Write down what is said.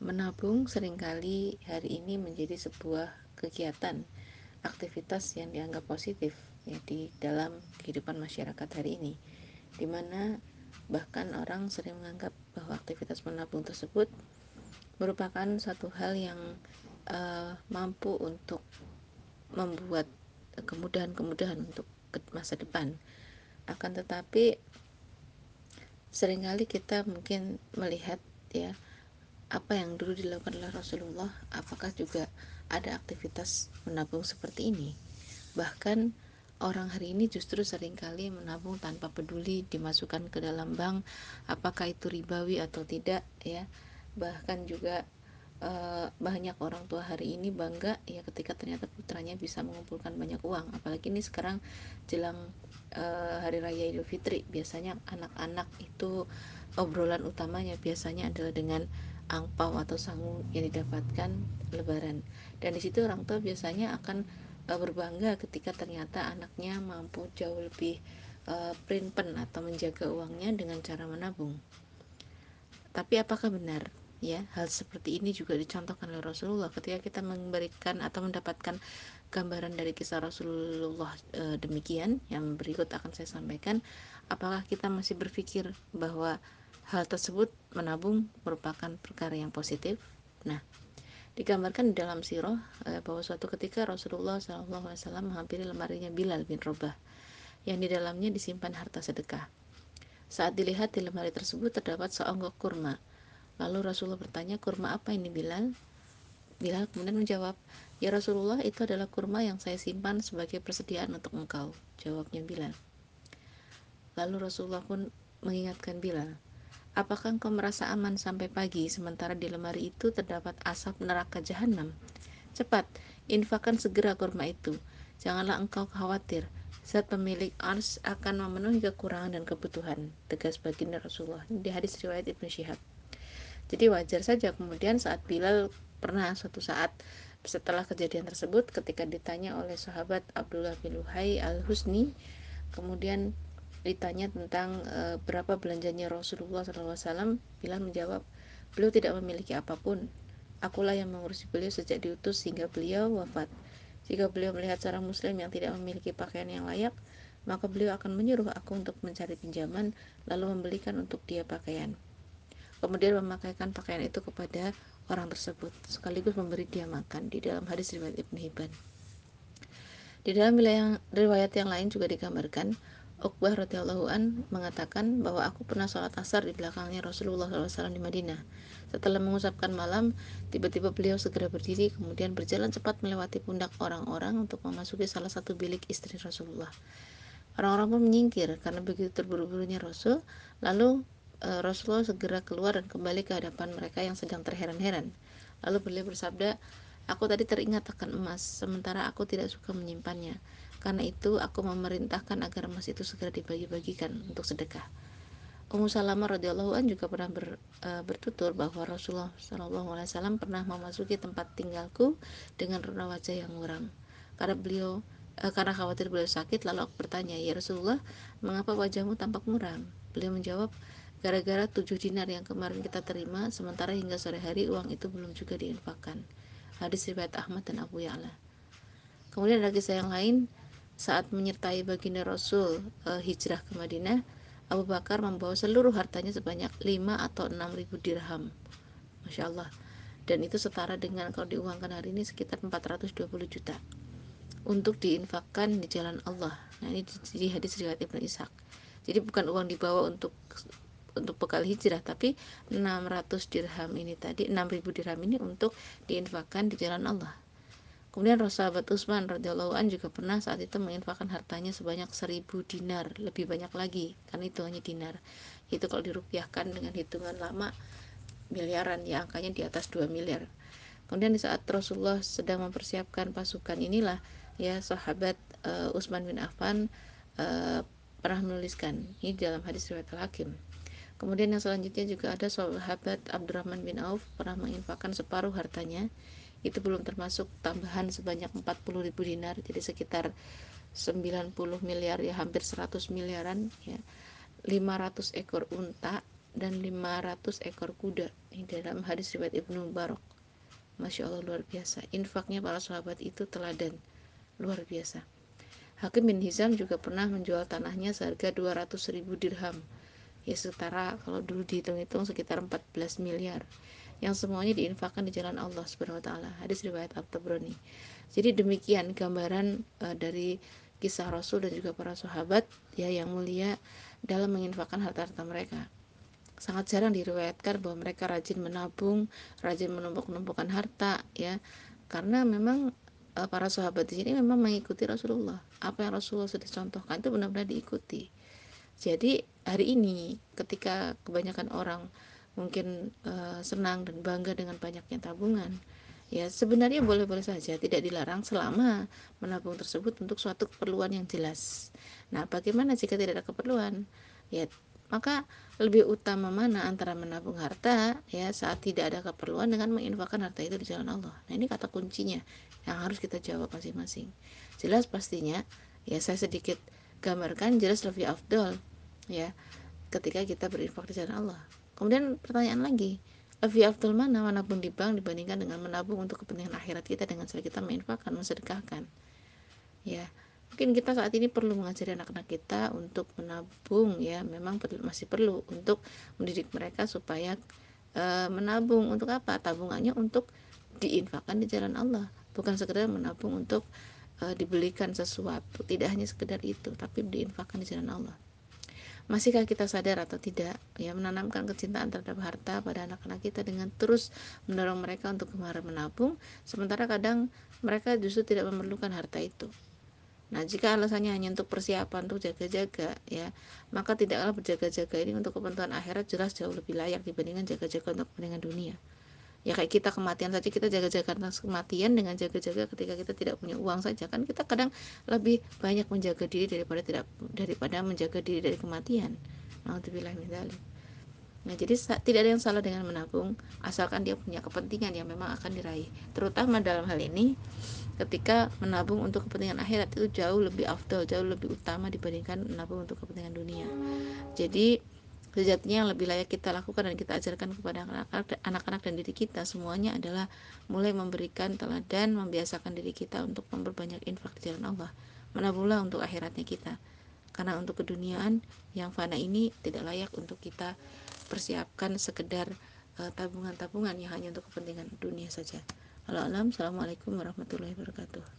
menabung sering kali hari ini menjadi sebuah kegiatan aktivitas yang dianggap positif ya di dalam kehidupan masyarakat hari ini. Di mana bahkan orang sering menganggap bahwa aktivitas menabung tersebut merupakan satu hal yang uh, mampu untuk membuat kemudahan-kemudahan untuk masa depan. Akan tetapi sering kali kita mungkin melihat ya apa yang dulu dilakukan oleh Rasulullah? Apakah juga ada aktivitas menabung seperti ini? Bahkan orang hari ini justru sering kali menabung tanpa peduli dimasukkan ke dalam bank apakah itu ribawi atau tidak ya. Bahkan juga e, banyak orang tua hari ini bangga ya ketika ternyata putranya bisa mengumpulkan banyak uang. Apalagi ini sekarang jelang e, hari raya Idul Fitri. Biasanya anak-anak itu obrolan utamanya biasanya adalah dengan angpau atau sangu yang didapatkan lebaran. Dan di situ orang tua biasanya akan uh, berbangga ketika ternyata anaknya mampu jauh lebih uh, pen atau menjaga uangnya dengan cara menabung. Tapi apakah benar? Ya hal seperti ini juga dicontohkan oleh Rasulullah ketika kita memberikan atau mendapatkan gambaran dari kisah Rasulullah e, demikian yang berikut akan saya sampaikan. Apakah kita masih berpikir bahwa Hal tersebut menabung merupakan perkara yang positif. Nah, digambarkan di dalam sirah eh, bahwa suatu ketika Rasulullah SAW menghampiri lemarinya Bilal bin Robah yang di dalamnya disimpan harta sedekah. Saat dilihat di lemari tersebut terdapat seonggok kurma. Lalu Rasulullah bertanya, kurma apa ini Bilal? Bilal kemudian menjawab, Ya Rasulullah itu adalah kurma yang saya simpan sebagai persediaan untuk engkau. Jawabnya Bilal. Lalu Rasulullah pun mengingatkan Bilal, Apakah engkau merasa aman sampai pagi sementara di lemari itu terdapat asap neraka jahanam? Cepat, infakkan segera kurma itu. Janganlah engkau khawatir. Zat pemilik ars akan memenuhi kekurangan dan kebutuhan. Tegas baginda Rasulullah. Di hadis riwayat Ibnu Syihab. Jadi wajar saja kemudian saat Bilal pernah suatu saat setelah kejadian tersebut ketika ditanya oleh sahabat Abdullah bin Luhai al-Husni kemudian ditanya tentang e, berapa belanjanya Rasulullah SAW, Bilal menjawab, beliau tidak memiliki apa pun. Akulah yang mengurusi beliau sejak diutus hingga beliau wafat. Jika beliau melihat seorang muslim yang tidak memiliki pakaian yang layak, maka beliau akan menyuruh aku untuk mencari pinjaman, lalu membelikan untuk dia pakaian. Kemudian memakaikan pakaian itu kepada orang tersebut, sekaligus memberi dia makan di dalam hadis riwayat Ibn Hibban. Di dalam riwayat yang lain juga digambarkan Uqbah radhiyallahu an mengatakan bahwa aku pernah sholat asar di belakangnya Rasulullah SAW di Madinah. Setelah mengusapkan malam, tiba-tiba beliau segera berdiri kemudian berjalan cepat melewati pundak orang-orang untuk memasuki salah satu bilik istri Rasulullah. Orang-orang pun menyingkir karena begitu terburu-burunya Rasul. Lalu e, Rasulullah segera keluar dan kembali ke hadapan mereka yang sedang terheran-heran. Lalu beliau bersabda, "Aku tadi teringat akan emas, sementara aku tidak suka menyimpannya." Karena itu aku memerintahkan agar emas itu segera dibagi-bagikan untuk sedekah. Ummu Salamah radhiyallahu an juga pernah ber, e, bertutur bahwa Rasulullah SAW pernah memasuki tempat tinggalku dengan rona wajah yang muram. Karena beliau e, karena khawatir beliau sakit, lalu aku bertanya, "Ya Rasulullah, mengapa wajahmu tampak muram?" Beliau menjawab, "Gara-gara tujuh dinar yang kemarin kita terima, sementara hingga sore hari uang itu belum juga diinfakkan." Hadis riwayat Ahmad dan Abu Ya'la. Kemudian ada kisah yang lain saat menyertai baginda Rasul e, hijrah ke Madinah, Abu Bakar membawa seluruh hartanya sebanyak 5 atau 6 ribu dirham. Masya Allah. Dan itu setara dengan kalau diuangkan hari ini sekitar 420 juta untuk diinfakkan di jalan Allah. Nah ini di hadis riwayat Ibnu Ishaq. Jadi bukan uang dibawa untuk untuk bekal hijrah tapi 600 dirham ini tadi 6000 dirham ini untuk diinfakkan di jalan Allah Kemudian sahabat Utsman radhiyallahu an juga pernah saat itu menginfakkan hartanya sebanyak seribu dinar, lebih banyak lagi karena itu hanya dinar. Itu kalau dirupiahkan dengan hitungan lama miliaran ya angkanya di atas 2 miliar. Kemudian di saat Rasulullah sedang mempersiapkan pasukan inilah ya sahabat uh, Utsman bin Affan uh, pernah menuliskan ini dalam hadis riwayat Al-Hakim. Kemudian yang selanjutnya juga ada sahabat Abdurrahman bin Auf pernah menginfakkan separuh hartanya itu belum termasuk tambahan sebanyak 40 ribu dinar jadi sekitar 90 miliar ya hampir 100 miliaran ya. 500 ekor unta dan 500 ekor kuda ini dalam hadis riwayat Ibnu Barok Masya Allah luar biasa. Infaknya para sahabat itu teladan. Luar biasa. Hakim bin Hizam juga pernah menjual tanahnya seharga 200 ribu dirham. Ya setara kalau dulu dihitung-hitung sekitar 14 miliar yang semuanya diinfakkan di jalan Allah Subhanahu wa taala. Hadis riwayat At-Tabrani. Jadi demikian gambaran uh, dari kisah Rasul dan juga para sahabat ya yang mulia dalam menginfakkan harta-harta mereka. Sangat jarang diriwayatkan bahwa mereka rajin menabung, rajin menumpuk-numpukan harta ya. Karena memang uh, para sahabat di sini memang mengikuti Rasulullah. Apa yang Rasulullah sudah contohkan itu benar-benar diikuti. Jadi hari ini ketika kebanyakan orang mungkin uh, senang dan bangga dengan banyaknya tabungan. Ya sebenarnya boleh-boleh saja tidak dilarang selama menabung tersebut untuk suatu keperluan yang jelas. Nah bagaimana jika tidak ada keperluan? Ya maka lebih utama mana antara menabung harta ya saat tidak ada keperluan dengan menginfakkan harta itu di jalan Allah. Nah ini kata kuncinya yang harus kita jawab masing-masing. Jelas pastinya ya saya sedikit gambarkan jelas lebih afdol ya ketika kita berinfak di jalan Allah kemudian pertanyaan lagi lebih afdol mana menabung di bank dibandingkan dengan menabung untuk kepentingan akhirat kita dengan cara kita menginfakkan mensedekahkan. Ya mungkin kita saat ini perlu mengajari anak-anak kita untuk menabung ya. Memang masih perlu untuk mendidik mereka supaya e, menabung untuk apa? Tabungannya untuk diinfakkan di jalan Allah. Bukan sekedar menabung untuk e, dibelikan sesuatu. Tidak hanya sekedar itu tapi diinfakkan di jalan Allah Masihkah kita sadar atau tidak ya menanamkan kecintaan terhadap harta pada anak-anak kita dengan terus mendorong mereka untuk kemarin menabung sementara kadang mereka justru tidak memerlukan harta itu. Nah, jika alasannya hanya untuk persiapan untuk jaga-jaga ya, maka tidaklah berjaga-jaga ini untuk kepentingan akhirat jelas jauh lebih layak dibandingkan jaga-jaga untuk kepentingan dunia ya kayak kita kematian saja kita jaga-jaga tentang kematian dengan jaga-jaga ketika kita tidak punya uang saja kan kita kadang lebih banyak menjaga diri daripada tidak daripada menjaga diri dari kematian Nah, jadi tidak ada yang salah dengan menabung asalkan dia punya kepentingan yang memang akan diraih. Terutama dalam hal ini ketika menabung untuk kepentingan akhirat itu jauh lebih afdol, jauh lebih utama dibandingkan menabung untuk kepentingan dunia. Jadi sejatinya yang lebih layak kita lakukan dan kita ajarkan kepada anak-anak dan diri kita semuanya adalah mulai memberikan teladan membiasakan diri kita untuk memperbanyak infak di jalan Allah menabunglah untuk akhiratnya kita karena untuk keduniaan yang fana ini tidak layak untuk kita persiapkan sekedar uh, tabungan-tabungan yang hanya untuk kepentingan dunia saja. Assalamualaikum warahmatullahi wabarakatuh.